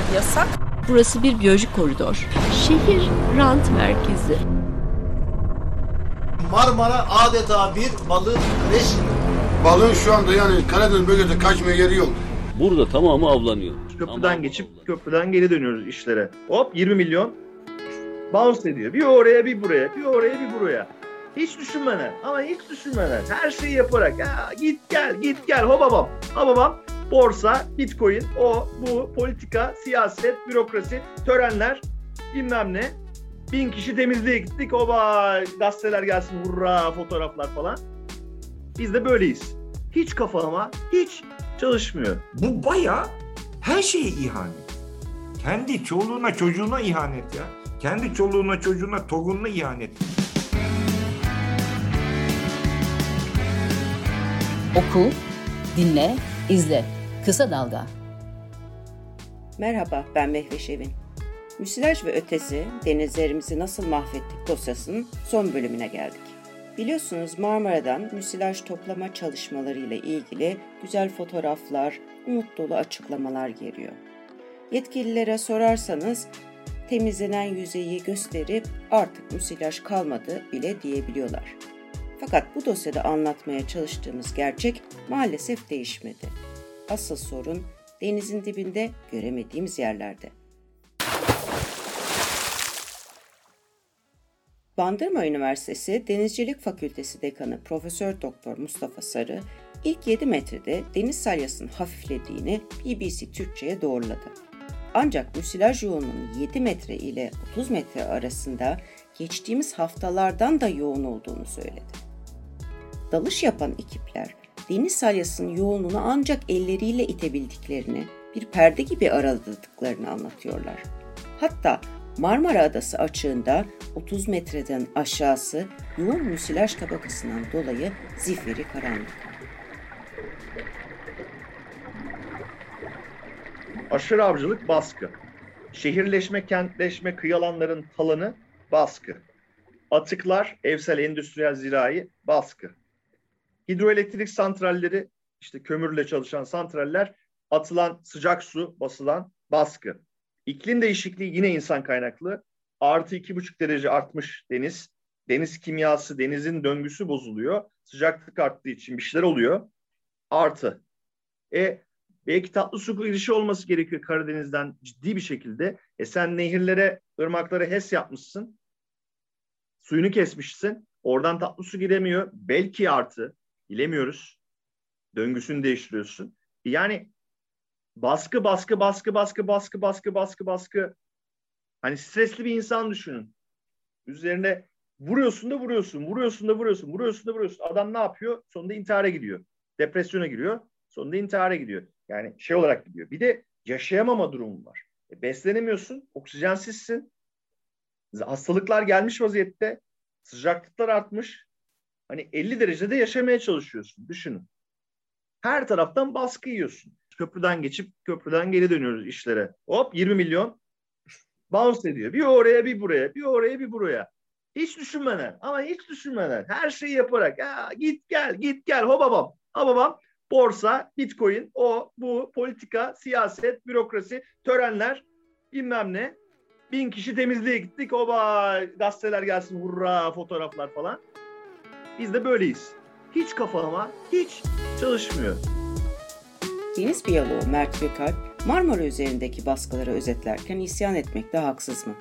aylardır yasak. Burası bir biyolojik koridor. Şehir rant merkezi. Marmara adeta bir balık reşimi. Balığın şu anda yani Karadeniz bölgesinde kaçmaya yeri yok. Burada tamamı avlanıyor. Köprüden Tamamı geçip avlanıyor. köprüden geri dönüyoruz işlere. Hop 20 milyon bounce ediyor. Bir oraya bir buraya, bir oraya bir buraya. Hiç düşünmeden ama hiç düşünmeden her şeyi yaparak ya git gel git gel hobabam hobabam borsa, bitcoin, o, bu, politika, siyaset, bürokrasi, törenler bilmem ne. Bin kişi temizliğe gittik. Oba gazeteler gelsin hurra fotoğraflar falan. Biz de böyleyiz. Hiç kafama hiç çalışmıyor. Bu baya her şeye ihanet. Kendi çoluğuna çocuğuna ihanet ya. Kendi çoluğuna çocuğuna torununa ihanet. Oku, dinle, izle. Kısa Dalga. Merhaba, ben Mehveş Evin. Müsilaj ve ötesi denizlerimizi nasıl mahvettik dosyasının son bölümüne geldik. Biliyorsunuz Marmara'dan müsilaj toplama çalışmaları ile ilgili güzel fotoğraflar, umut dolu açıklamalar geliyor. Yetkililere sorarsanız temizlenen yüzeyi gösterip artık müsilaj kalmadı bile diyebiliyorlar. Fakat bu dosyada anlatmaya çalıştığımız gerçek maalesef değişmedi. Asıl sorun denizin dibinde göremediğimiz yerlerde. Bandırma Üniversitesi Denizcilik Fakültesi Dekanı Profesör Doktor Mustafa Sarı ilk 7 metrede deniz salyasının hafiflediğini BBC Türkçe'ye doğruladı. Ancak müsilaj yoğunluğunun 7 metre ile 30 metre arasında geçtiğimiz haftalardan da yoğun olduğunu söyledi. Dalış yapan ekipler deniz salyasının yoğunluğunu ancak elleriyle itebildiklerini, bir perde gibi araladıklarını anlatıyorlar. Hatta Marmara Adası açığında 30 metreden aşağısı yoğun müsilaj tabakasından dolayı zifiri karanlık. Aşırı avcılık baskı. Şehirleşme, kentleşme, kıyı alanların talanı baskı. Atıklar, evsel, endüstriyel, zirai baskı. Hidroelektrik santralleri, işte kömürle çalışan santraller, atılan sıcak su, basılan baskı. İklim değişikliği yine insan kaynaklı. Artı iki buçuk derece artmış deniz. Deniz kimyası, denizin döngüsü bozuluyor. Sıcaklık arttığı için bir şeyler oluyor. Artı. E belki tatlı su girişi olması gerekiyor Karadeniz'den ciddi bir şekilde. E sen nehirlere, ırmaklara HES yapmışsın. Suyunu kesmişsin. Oradan tatlı su giremiyor. Belki artı. Bilemiyoruz. Döngüsünü değiştiriyorsun. Yani baskı, baskı, baskı, baskı, baskı, baskı, baskı, baskı. Hani stresli bir insan düşünün. Üzerine vuruyorsun da vuruyorsun, vuruyorsun da vuruyorsun, vuruyorsun da vuruyorsun. Adam ne yapıyor? Sonunda intihara gidiyor. Depresyona giriyor. Sonunda intihara gidiyor. Yani şey olarak gidiyor. Bir de yaşayamama durumu var. E, beslenemiyorsun, oksijensizsin. Hastalıklar gelmiş vaziyette. Sıcaklıklar artmış. Hani 50 derecede yaşamaya çalışıyorsun. Düşünün. Her taraftan baskı yiyorsun. Köprüden geçip köprüden geri dönüyoruz işlere. Hop 20 milyon bounce ediyor. Bir oraya bir buraya, bir oraya bir buraya. Hiç düşünmeden ama hiç düşünmeden her şeyi yaparak ya git gel git gel hobabam hobabam borsa, bitcoin, o, bu, politika, siyaset, bürokrasi, törenler bilmem ne. Bin kişi temizliğe gittik. Oba gazeteler gelsin hurra fotoğraflar falan. Biz de böyleyiz. Hiç kafama hiç çalışmıyor. Deniz biyoloğu Mert Gökalp, Marmara üzerindeki baskıları özetlerken isyan etmekte haksız mı?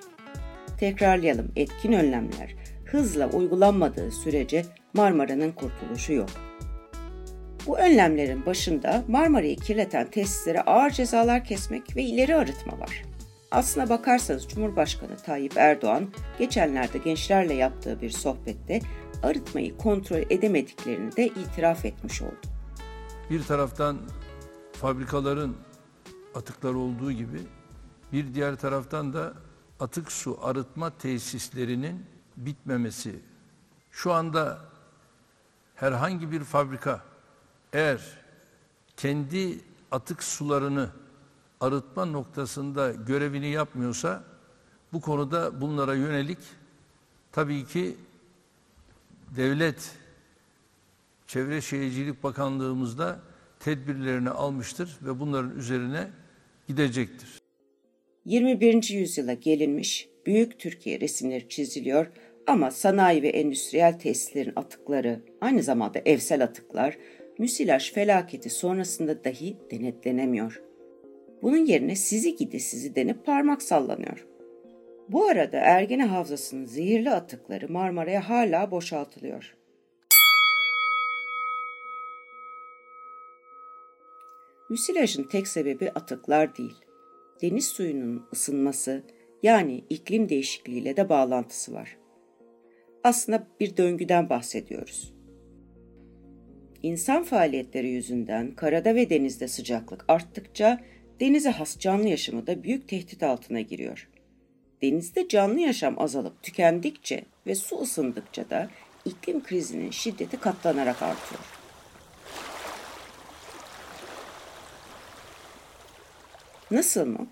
Tekrarlayalım, etkin önlemler hızla uygulanmadığı sürece Marmara'nın kurtuluşu yok. Bu önlemlerin başında Marmara'yı kirleten tesislere ağır cezalar kesmek ve ileri arıtma var. Aslına bakarsanız Cumhurbaşkanı Tayyip Erdoğan geçenlerde gençlerle yaptığı bir sohbette arıtmayı kontrol edemediklerini de itiraf etmiş oldu. Bir taraftan fabrikaların atıkları olduğu gibi bir diğer taraftan da atık su arıtma tesislerinin bitmemesi. Şu anda herhangi bir fabrika eğer kendi atık sularını arıtma noktasında görevini yapmıyorsa bu konuda bunlara yönelik tabii ki devlet Çevre Şehircilik Bakanlığımızda tedbirlerini almıştır ve bunların üzerine gidecektir. 21. yüzyıla gelinmiş, büyük Türkiye resimleri çiziliyor ama sanayi ve endüstriyel tesislerin atıkları, aynı zamanda evsel atıklar, müsilaj felaketi sonrasında dahi denetlenemiyor. Bunun yerine sizi gidi sizi denip parmak sallanıyor. Bu arada Ergene Havzası'nın zehirli atıkları Marmara'ya hala boşaltılıyor. Müsilajın tek sebebi atıklar değil. Deniz suyunun ısınması yani iklim değişikliğiyle de bağlantısı var. Aslında bir döngüden bahsediyoruz. İnsan faaliyetleri yüzünden karada ve denizde sıcaklık arttıkça denize has canlı yaşamı da büyük tehdit altına giriyor. Denizde canlı yaşam azalıp tükendikçe ve su ısındıkça da iklim krizinin şiddeti katlanarak artıyor. Nasıl mı?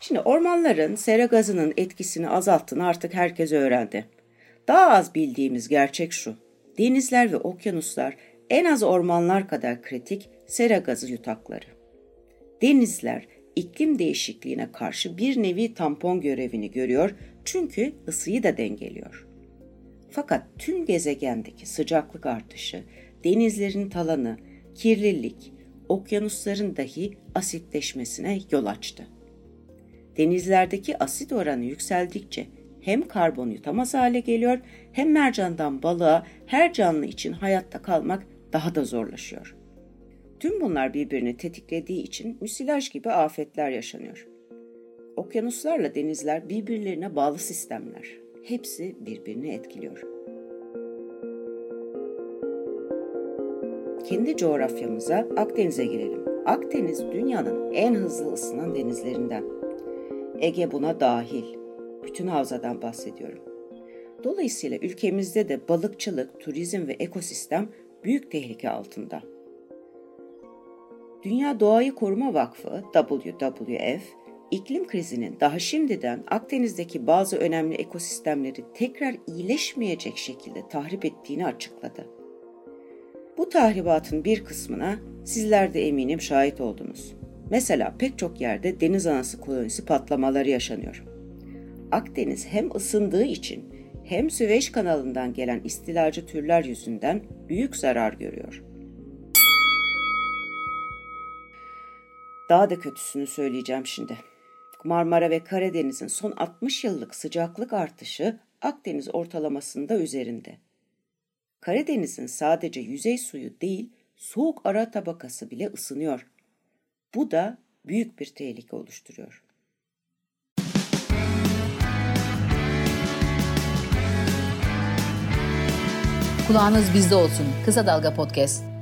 Şimdi ormanların sera gazının etkisini azalttığını artık herkes öğrendi. Daha az bildiğimiz gerçek şu. Denizler ve okyanuslar en az ormanlar kadar kritik sera gazı yutakları. Denizler iklim değişikliğine karşı bir nevi tampon görevini görüyor çünkü ısıyı da dengeliyor. Fakat tüm gezegendeki sıcaklık artışı, denizlerin talanı, kirlilik, okyanusların dahi asitleşmesine yol açtı. Denizlerdeki asit oranı yükseldikçe hem karbon yutamaz hale geliyor hem mercandan balığa her canlı için hayatta kalmak daha da zorlaşıyor. Tüm bunlar birbirini tetiklediği için müsilaj gibi afetler yaşanıyor. Okyanuslarla denizler birbirlerine bağlı sistemler. Hepsi birbirini etkiliyor. Kendi coğrafyamıza Akdeniz'e girelim. Akdeniz dünyanın en hızlı ısınan denizlerinden. Ege buna dahil. Bütün havzadan bahsediyorum. Dolayısıyla ülkemizde de balıkçılık, turizm ve ekosistem büyük tehlike altında. Dünya Doğayı Koruma Vakfı WWF, iklim krizinin daha şimdiden Akdeniz'deki bazı önemli ekosistemleri tekrar iyileşmeyecek şekilde tahrip ettiğini açıkladı. Bu tahribatın bir kısmına sizler de eminim şahit oldunuz. Mesela pek çok yerde deniz anası kolonisi patlamaları yaşanıyor. Akdeniz hem ısındığı için hem Süveyş kanalından gelen istilacı türler yüzünden büyük zarar görüyor. Daha da kötüsünü söyleyeceğim şimdi. Marmara ve Karadeniz'in son 60 yıllık sıcaklık artışı Akdeniz ortalamasında üzerinde. Karadeniz'in sadece yüzey suyu değil, soğuk ara tabakası bile ısınıyor. Bu da büyük bir tehlike oluşturuyor. Kulağınız bizde olsun. Kısa Dalga Podcast.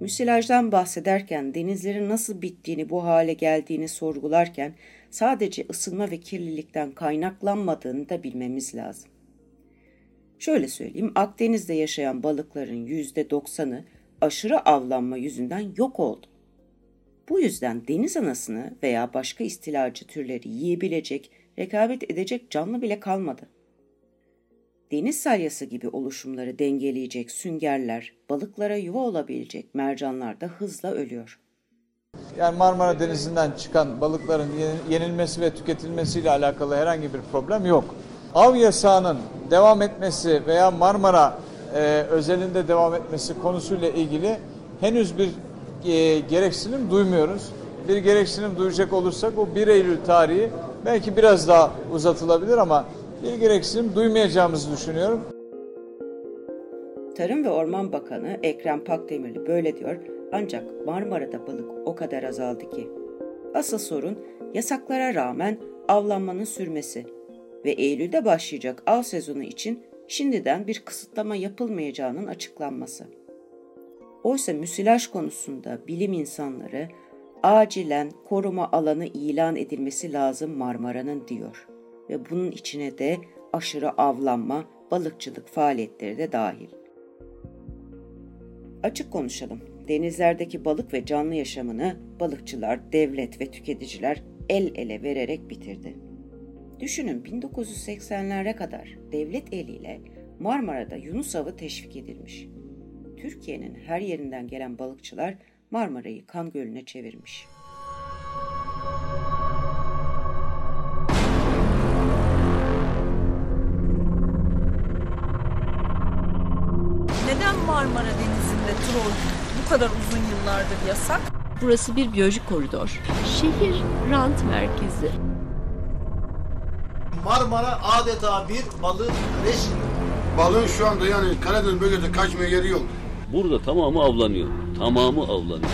Müsilajdan bahsederken denizlerin nasıl bittiğini bu hale geldiğini sorgularken sadece ısınma ve kirlilikten kaynaklanmadığını da bilmemiz lazım. Şöyle söyleyeyim, Akdeniz'de yaşayan balıkların yüzde doksanı aşırı avlanma yüzünden yok oldu. Bu yüzden deniz anasını veya başka istilacı türleri yiyebilecek, rekabet edecek canlı bile kalmadı. Deniz salyası gibi oluşumları dengeleyecek süngerler, balıklara yuva olabilecek mercanlar da hızla ölüyor. Yani Marmara Denizi'nden çıkan balıkların yenilmesi ve tüketilmesiyle alakalı herhangi bir problem yok. Av yasağının devam etmesi veya Marmara e, özelinde devam etmesi konusuyla ilgili henüz bir e, gereksinim duymuyoruz. Bir gereksinim duyacak olursak o 1 Eylül tarihi belki biraz daha uzatılabilir ama bir gereksinim duymayacağımızı düşünüyorum. Tarım ve Orman Bakanı Ekrem Pakdemirli böyle diyor ancak Marmara'da balık o kadar azaldı ki. Asıl sorun yasaklara rağmen avlanmanın sürmesi ve Eylül'de başlayacak av sezonu için şimdiden bir kısıtlama yapılmayacağının açıklanması. Oysa müsilaj konusunda bilim insanları acilen koruma alanı ilan edilmesi lazım Marmara'nın diyor ve bunun içine de aşırı avlanma, balıkçılık faaliyetleri de dahil. Açık konuşalım. Denizlerdeki balık ve canlı yaşamını balıkçılar, devlet ve tüketiciler el ele vererek bitirdi. Düşünün 1980'lere kadar devlet eliyle Marmara'da Yunus avı teşvik edilmiş. Türkiye'nin her yerinden gelen balıkçılar Marmara'yı kan gölüne çevirmiş. Yıllardır yasak. Burası bir biyolojik koridor. Şehir rant merkezi. Marmara adeta bir balık rejimi. Balığın şu anda yani Karadeniz bölgesinde kaçmaya yeri yok. Burada tamamı avlanıyor. Tamamı avlanıyor.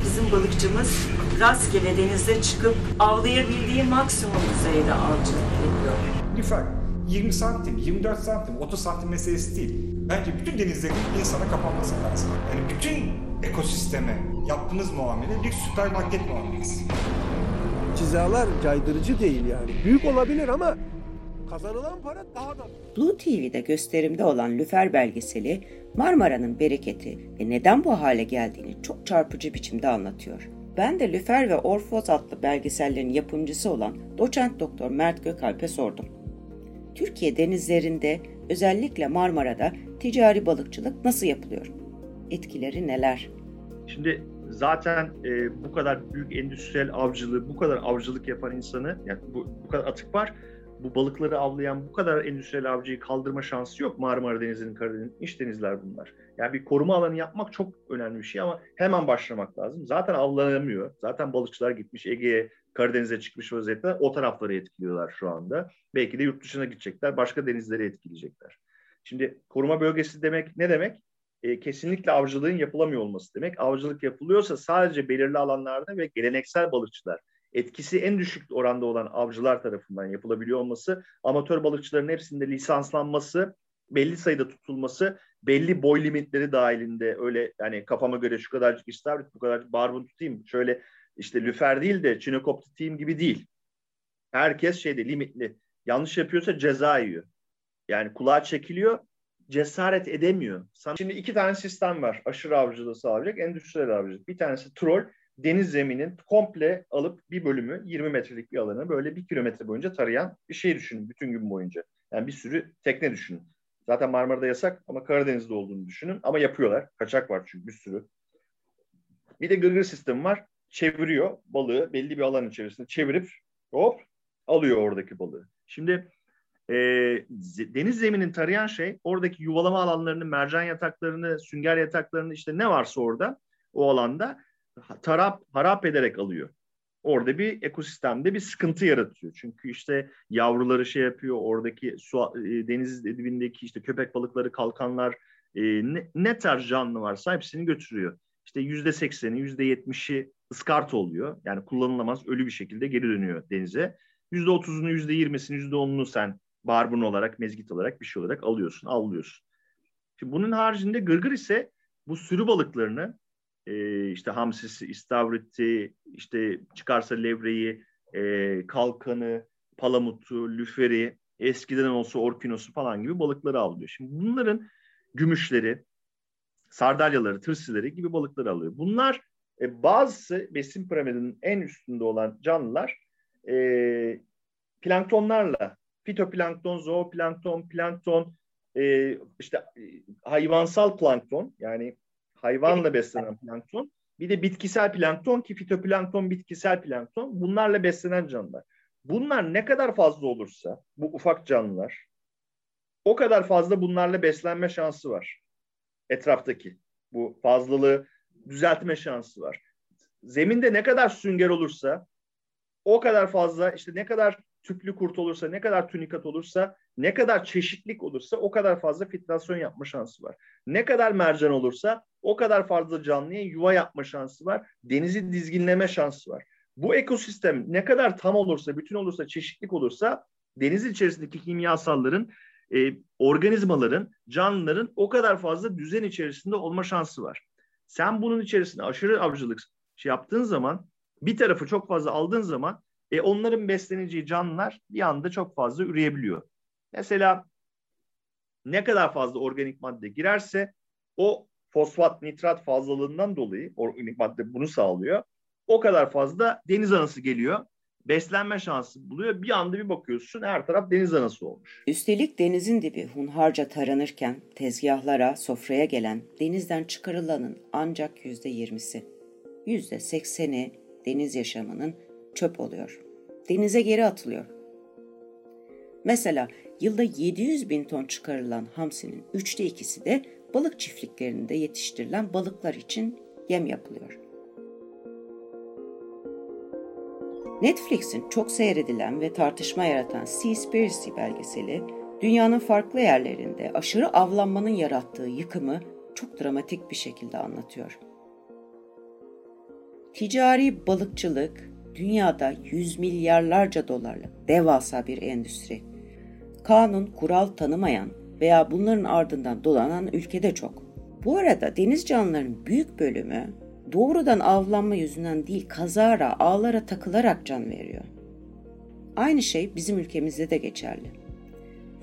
Bizim balıkçımız rastgele denize çıkıp avlayabildiği maksimum düzeyde avcılık yapıyor. Lüfer 20 santim, 24 santim, 30 santim meselesi değil. Bence bütün denizlerin insana kapanması lazım. Yani bütün ekosisteme yaptığınız muamele bir süpermarket muamelesi. Cizalar caydırıcı değil yani. Büyük olabilir ama kazanılan para daha da... Blue TV'de gösterimde olan Lüfer belgeseli Marmara'nın bereketi ve neden bu hale geldiğini çok çarpıcı biçimde anlatıyor. Ben de Lüfer ve Orfoz adlı belgesellerin yapımcısı olan doçent doktor Mert Gökalp'e sordum. Türkiye denizlerinde özellikle Marmara'da ticari balıkçılık nasıl yapılıyor? Etkileri neler? Şimdi zaten e, bu kadar büyük endüstriyel avcılığı, bu kadar avcılık yapan insanı, yani bu, bu kadar atık var, bu balıkları avlayan bu kadar endüstriyel avcıyı kaldırma şansı yok Marmara Denizi'nin, Karadeniz, iç denizler bunlar. Yani bir koruma alanı yapmak çok önemli bir şey ama hemen başlamak lazım. Zaten avlanamıyor. Zaten balıkçılar gitmiş Ege'ye, Karadeniz'e çıkmış vaziyette o tarafları etkiliyorlar şu anda. Belki de yurt dışına gidecekler, başka denizleri etkileyecekler. Şimdi koruma bölgesi demek ne demek? E, kesinlikle avcılığın yapılamıyor olması demek. Avcılık yapılıyorsa sadece belirli alanlarda ve geleneksel balıkçılar, etkisi en düşük oranda olan avcılar tarafından yapılabiliyor olması, amatör balıkçıların hepsinde lisanslanması, belli sayıda tutulması, belli boy limitleri dahilinde öyle yani kafama göre şu kadarcık istavrit, bu kadar barbun tutayım, şöyle işte lüfer değil de çinokop tutayım gibi değil. Herkes şeyde limitli. Yanlış yapıyorsa ceza yiyor. Yani kulağa çekiliyor, cesaret edemiyor. Şimdi iki tane sistem var. Aşırı avcılığı sağlayacak, endüstriyel avcılık. Bir tanesi troll, deniz zeminin komple alıp bir bölümü 20 metrelik bir alanı böyle bir kilometre boyunca tarayan bir şey düşünün bütün gün boyunca. Yani bir sürü tekne düşünün. Zaten Marmara'da yasak ama Karadeniz'de olduğunu düşünün. Ama yapıyorlar. Kaçak var çünkü bir sürü. Bir de gırgır sistemi var. Çeviriyor balığı belli bir alan içerisinde çevirip hop alıyor oradaki balığı. Şimdi e, deniz zeminin tarayan şey oradaki yuvalama alanlarını, mercan yataklarını, sünger yataklarını işte ne varsa orada o alanda tarap harap ederek alıyor. Orada bir ekosistemde bir sıkıntı yaratıyor. Çünkü işte yavruları şey yapıyor, oradaki su e, deniz dibindeki işte köpek balıkları, kalkanlar e, ne, ne tarz canlı varsa hepsini götürüyor. İşte yüzde sekseni, yüzde yetmişi ıskart oluyor. Yani kullanılamaz, ölü bir şekilde geri dönüyor denize. Yüzde otuzunu, yüzde yirmisini, yüzde onunu sen barbun olarak, mezgit olarak bir şey olarak alıyorsun, avlıyorsun. Şimdi bunun haricinde gırgır ise bu sürü balıklarını e, işte hamsisi, istavriti, işte çıkarsa levreyi, e, kalkanı, palamutu, lüferi, eskiden olsa orkinosu falan gibi balıkları avlıyor. Şimdi bunların gümüşleri, sardalyaları, tırsileri gibi balıkları alıyor. Bunlar e, bazısı besin piramidinin en üstünde olan canlılar e, planktonlarla, fitoplankton, zooplankton, plankton, e, işte e, hayvansal plankton yani hayvanla beslenen plankton. Bir de bitkisel plankton ki fitoplankton bitkisel plankton. Bunlarla beslenen canlılar. Bunlar ne kadar fazla olursa bu ufak canlılar o kadar fazla bunlarla beslenme şansı var. Etraftaki bu fazlalığı düzeltme şansı var. Zeminde ne kadar sünger olursa o kadar fazla işte ne kadar tüplü kurt olursa, ne kadar tünikat olursa, ne kadar çeşitlik olursa o kadar fazla filtrasyon yapma şansı var. Ne kadar mercan olursa o kadar fazla canlıya yuva yapma şansı var. Denizi dizginleme şansı var. Bu ekosistem ne kadar tam olursa, bütün olursa, çeşitlik olursa deniz içerisindeki kimyasalların, e, organizmaların, canlıların o kadar fazla düzen içerisinde olma şansı var. Sen bunun içerisinde aşırı avcılık şey yaptığın zaman, bir tarafı çok fazla aldığın zaman e, onların besleneceği canlılar bir anda çok fazla üreyebiliyor. Mesela ne kadar fazla organik madde girerse o fosfat nitrat fazlalığından dolayı organik madde bunu sağlıyor. O kadar fazla deniz anası geliyor. Beslenme şansı buluyor. Bir anda bir bakıyorsun her taraf deniz anası olmuş. Üstelik denizin dibi hunharca taranırken tezgahlara, sofraya gelen denizden çıkarılanın ancak yüzde yirmisi. Yüzde sekseni deniz yaşamının çöp oluyor. Denize geri atılıyor. Mesela yılda 700 bin ton çıkarılan hamsinin üçte ikisi de balık çiftliklerinde yetiştirilen balıklar için yem yapılıyor. Netflix'in çok seyredilen ve tartışma yaratan Seaspiracy belgeseli, dünyanın farklı yerlerinde aşırı avlanmanın yarattığı yıkımı çok dramatik bir şekilde anlatıyor. Ticari balıkçılık dünyada yüz milyarlarca dolarlık devasa bir endüstri. Kanun, kural tanımayan veya bunların ardından dolanan ülkede çok. Bu arada deniz canlılarının büyük bölümü doğrudan avlanma yüzünden değil kazara, ağlara takılarak can veriyor. Aynı şey bizim ülkemizde de geçerli.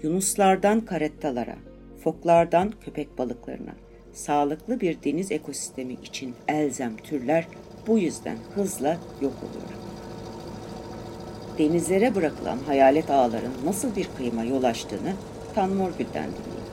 Yunuslardan karettalara, foklardan köpek balıklarına, sağlıklı bir deniz ekosistemi için elzem türler bu yüzden hızla yok oluyor. Denizlere bırakılan hayalet ağların nasıl bir kıyıma yol açtığını Tan Morgül'den dinleyin.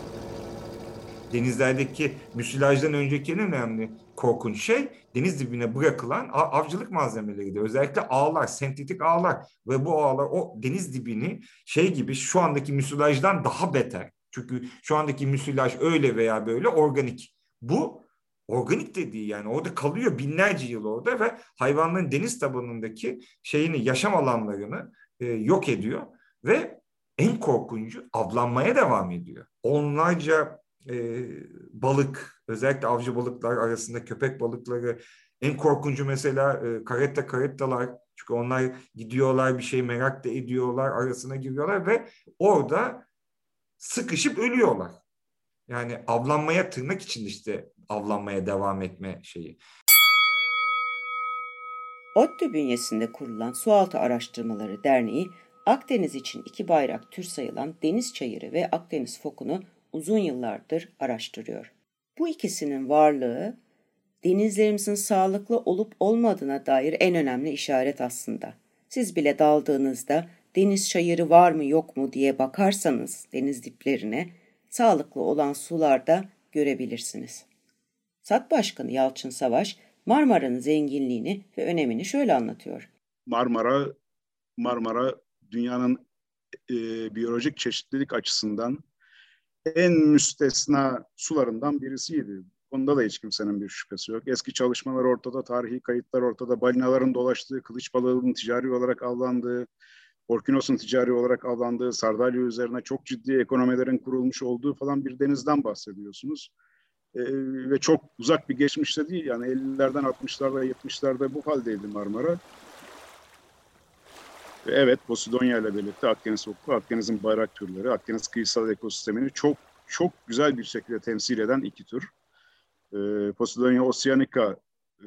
Denizlerdeki müsilajdan önceki en önemli korkunç şey deniz dibine bırakılan avcılık malzemeleriydi. Özellikle ağlar, sentetik ağlar ve bu ağlar o deniz dibini şey gibi şu andaki müsilajdan daha beter. Çünkü şu andaki müsilaj öyle veya böyle organik. Bu organik dediği yani orada kalıyor binlerce yıl orada ve hayvanların deniz tabanındaki şeyini yaşam alanlarını e, yok ediyor ve en korkuncu avlanmaya devam ediyor. Onlarca e, balık özellikle avcı balıklar arasında köpek balıkları en korkuncu mesela e, karetta karettalar çünkü onlar gidiyorlar bir şey merak da ediyorlar arasına giriyorlar ve orada sıkışıp ölüyorlar. Yani avlanmaya tırnak için işte avlanmaya devam etme şeyi. ODTÜ bünyesinde kurulan Sualtı Araştırmaları Derneği, Akdeniz için iki bayrak tür sayılan deniz çayırı ve Akdeniz fokunu uzun yıllardır araştırıyor. Bu ikisinin varlığı denizlerimizin sağlıklı olup olmadığına dair en önemli işaret aslında. Siz bile daldığınızda deniz çayırı var mı yok mu diye bakarsanız deniz diplerine sağlıklı olan sularda görebilirsiniz. SAT Başkanı Yalçın Savaş Marmara'nın zenginliğini ve önemini şöyle anlatıyor. Marmara Marmara dünyanın e, biyolojik çeşitlilik açısından en müstesna sularından birisiydi. Bunda da hiç kimsenin bir şüphesi yok. Eski çalışmalar ortada, tarihi kayıtlar ortada, balinaların dolaştığı, kılıç balığının ticari olarak avlandığı, Orkinos'un ticari olarak avlandığı, Sardalya üzerine çok ciddi ekonomilerin kurulmuş olduğu falan bir denizden bahsediyorsunuz. Ee, ve çok uzak bir geçmişte değil yani 50'lerden 60'larda 70'lerde bu haldeydi Marmara. Evet, Posidonya ile birlikte Akdeniz Okulu, Akdeniz'in bayrak türleri, Akdeniz kıyısal ekosistemini çok çok güzel bir şekilde temsil eden iki tür. Ee, Posidonia oceanica e,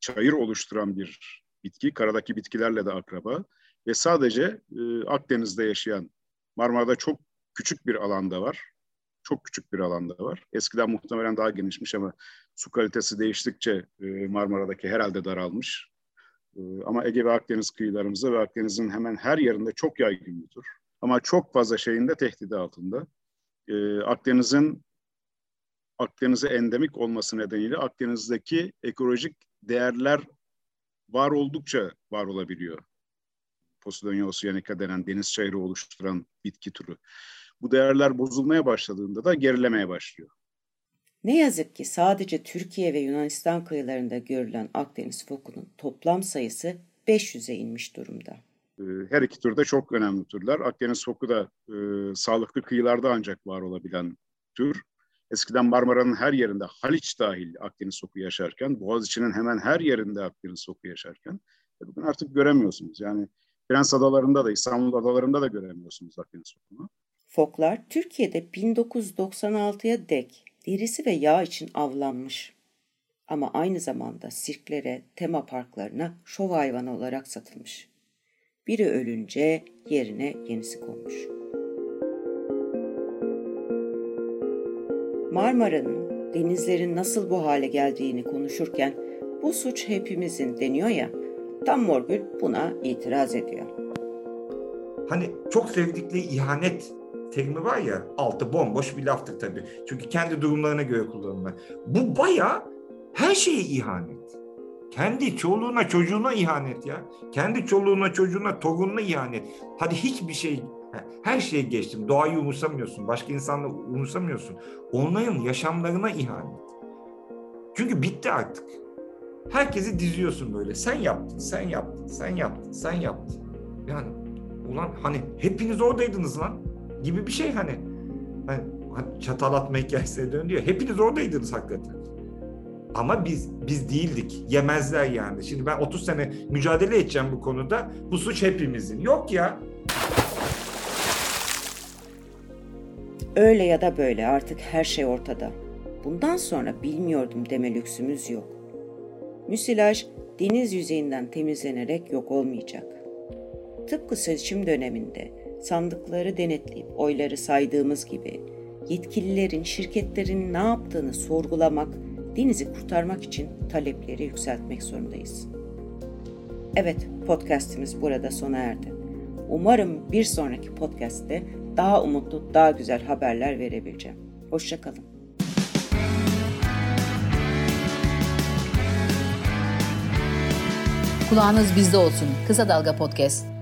çayır oluşturan bir bitki, karadaki bitkilerle de akraba ve sadece e, Akdeniz'de yaşayan, Marmara'da çok küçük bir alanda var. Çok küçük bir alanda var. Eskiden muhtemelen daha genişmiş ama su kalitesi değiştikçe e, Marmara'daki herhalde daralmış. E, ama Ege ve Akdeniz kıyılarımızda ve Akdeniz'in hemen her yerinde çok yaygın bir. Ama çok fazla şeyin de tehdidi altında. E, Akdeniz'in Akdeniz'e endemik olması nedeniyle Akdeniz'deki ekolojik değerler var oldukça var olabiliyor. Posidonia oceanica denen deniz çayırı oluşturan bitki türü. Bu değerler bozulmaya başladığında da gerilemeye başlıyor. Ne yazık ki sadece Türkiye ve Yunanistan kıyılarında görülen Akdeniz fokunun toplam sayısı 500'e inmiş durumda. Ee, her iki tür de çok önemli türler. Akdeniz foku da e, sağlıklı kıyılarda ancak var olabilen tür. Eskiden Marmara'nın her yerinde Haliç dahil Akdeniz soku yaşarken, Boğaziçi'nin hemen her yerinde Akdeniz soku yaşarken e, bugün artık göremiyorsunuz. Yani Prens Adaları'nda da İstanbul Adaları'nda da göremiyorsunuz Akdeniz sokunu. Foklar Türkiye'de 1996'ya dek derisi ve yağ için avlanmış. Ama aynı zamanda sirklere, tema parklarına şov hayvanı olarak satılmış. Biri ölünce yerine yenisi konmuş. Marmara'nın, denizlerin nasıl bu hale geldiğini konuşurken bu suç hepimizin deniyor ya, Tam Morgül buna itiraz ediyor. Hani çok sevdikleri ihanet terimi var ya altı bomboş bir laftır tabii. Çünkü kendi durumlarına göre kullanılır. Bu baya her şeye ihanet. Kendi çoluğuna çocuğuna ihanet ya. Kendi çoluğuna çocuğuna torununa ihanet. Hadi hiçbir şey Her şeye geçtim. Doğayı umursamıyorsun. Başka insanları umursamıyorsun. Onların yaşamlarına ihanet. Çünkü bitti artık. Herkesi diziyorsun böyle. Sen yaptın, sen yaptın, sen yaptın, sen yaptın. Yani ulan hani hepiniz oradaydınız lan gibi bir şey hani. hani, çatal atma hikayesine dönüyor. Hepiniz oradaydınız hakikaten. Ama biz biz değildik. Yemezler yani. Şimdi ben 30 sene mücadele edeceğim bu konuda. Bu suç hepimizin. Yok ya. Öyle ya da böyle artık her şey ortada. Bundan sonra bilmiyordum deme lüksümüz yok. Müsilaj deniz yüzeyinden temizlenerek yok olmayacak. Tıpkı seçim döneminde sandıkları denetleyip oyları saydığımız gibi yetkililerin şirketlerin ne yaptığını sorgulamak, denizi kurtarmak için talepleri yükseltmek zorundayız. Evet, podcast'imiz burada sona erdi. Umarım bir sonraki podcast'te daha umutlu, daha güzel haberler verebileceğim. Hoşçakalın. Kulağınız bizde olsun. Kısa Dalga Podcast.